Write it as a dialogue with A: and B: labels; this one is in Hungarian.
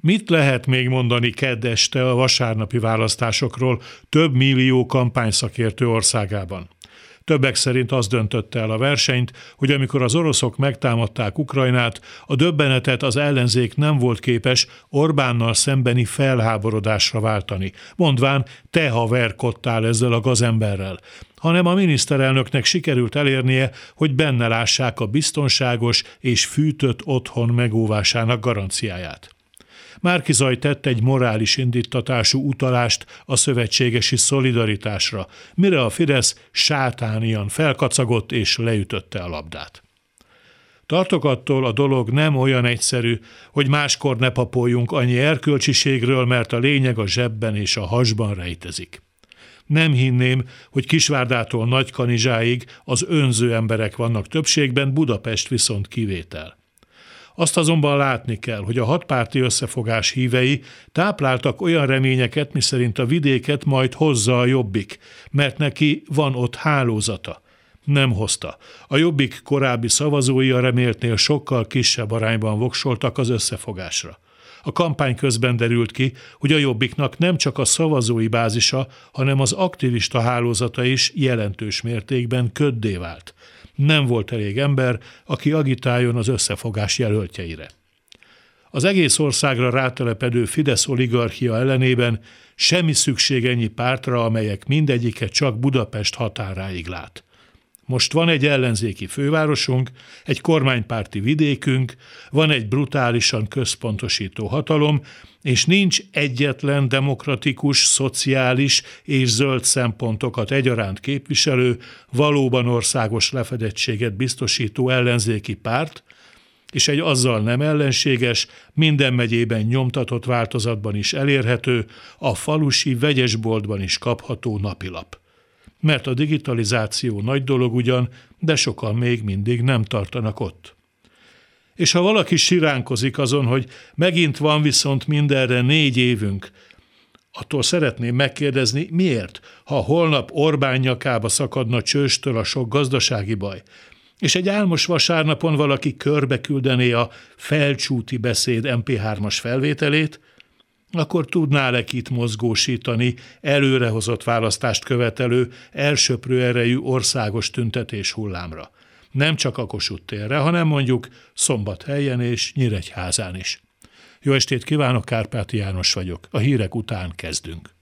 A: Mit lehet még mondani kedd este a vasárnapi választásokról több millió kampányszakértő országában? Többek szerint az döntötte el a versenyt, hogy amikor az oroszok megtámadták Ukrajnát, a döbbenetet az ellenzék nem volt képes Orbánnal szembeni felháborodásra váltani, mondván te haverkodtál ezzel a gazemberrel hanem a miniszterelnöknek sikerült elérnie, hogy benne lássák a biztonságos és fűtött otthon megóvásának garanciáját. Márkizaj tett egy morális indítatású utalást a szövetségesi szolidaritásra, mire a Fidesz sátánian felkacagott és leütötte a labdát. Tartok attól, a dolog nem olyan egyszerű, hogy máskor ne papoljunk annyi erkölcsiségről, mert a lényeg a zsebben és a hasban rejtezik. Nem hinném, hogy Kisvárdától Nagykanizsáig az önző emberek vannak többségben, Budapest viszont kivétel. Azt azonban látni kell, hogy a hatpárti összefogás hívei tápláltak olyan reményeket, miszerint a vidéket majd hozza a jobbik, mert neki van ott hálózata. Nem hozta. A jobbik korábbi szavazói a reméltnél sokkal kisebb arányban voksoltak az összefogásra. A kampány közben derült ki, hogy a Jobbiknak nem csak a szavazói bázisa, hanem az aktivista hálózata is jelentős mértékben köddé vált nem volt elég ember, aki agitáljon az összefogás jelöltjeire. Az egész országra rátelepedő Fidesz oligarchia ellenében semmi szükség ennyi pártra, amelyek mindegyike csak Budapest határáig lát. Most van egy ellenzéki fővárosunk, egy kormánypárti vidékünk, van egy brutálisan központosító hatalom, és nincs egyetlen demokratikus, szociális és zöld szempontokat egyaránt képviselő, valóban országos lefedettséget biztosító ellenzéki párt, és egy azzal nem ellenséges, minden megyében nyomtatott változatban is elérhető, a falusi vegyesboltban is kapható napilap mert a digitalizáció nagy dolog ugyan, de sokan még mindig nem tartanak ott. És ha valaki siránkozik azon, hogy megint van viszont mindenre négy évünk, attól szeretném megkérdezni, miért, ha holnap Orbán nyakába szakadna csőstől a sok gazdasági baj, és egy álmos vasárnapon valaki körbe küldené a felcsúti beszéd MP3-as felvételét, akkor tudná itt mozgósítani előrehozott választást követelő, elsöprő erejű országos tüntetés hullámra. Nem csak a Kossuth térre, hanem mondjuk Szombathelyen és Nyíregyházán is. Jó estét kívánok, Kárpáti János vagyok. A hírek után kezdünk.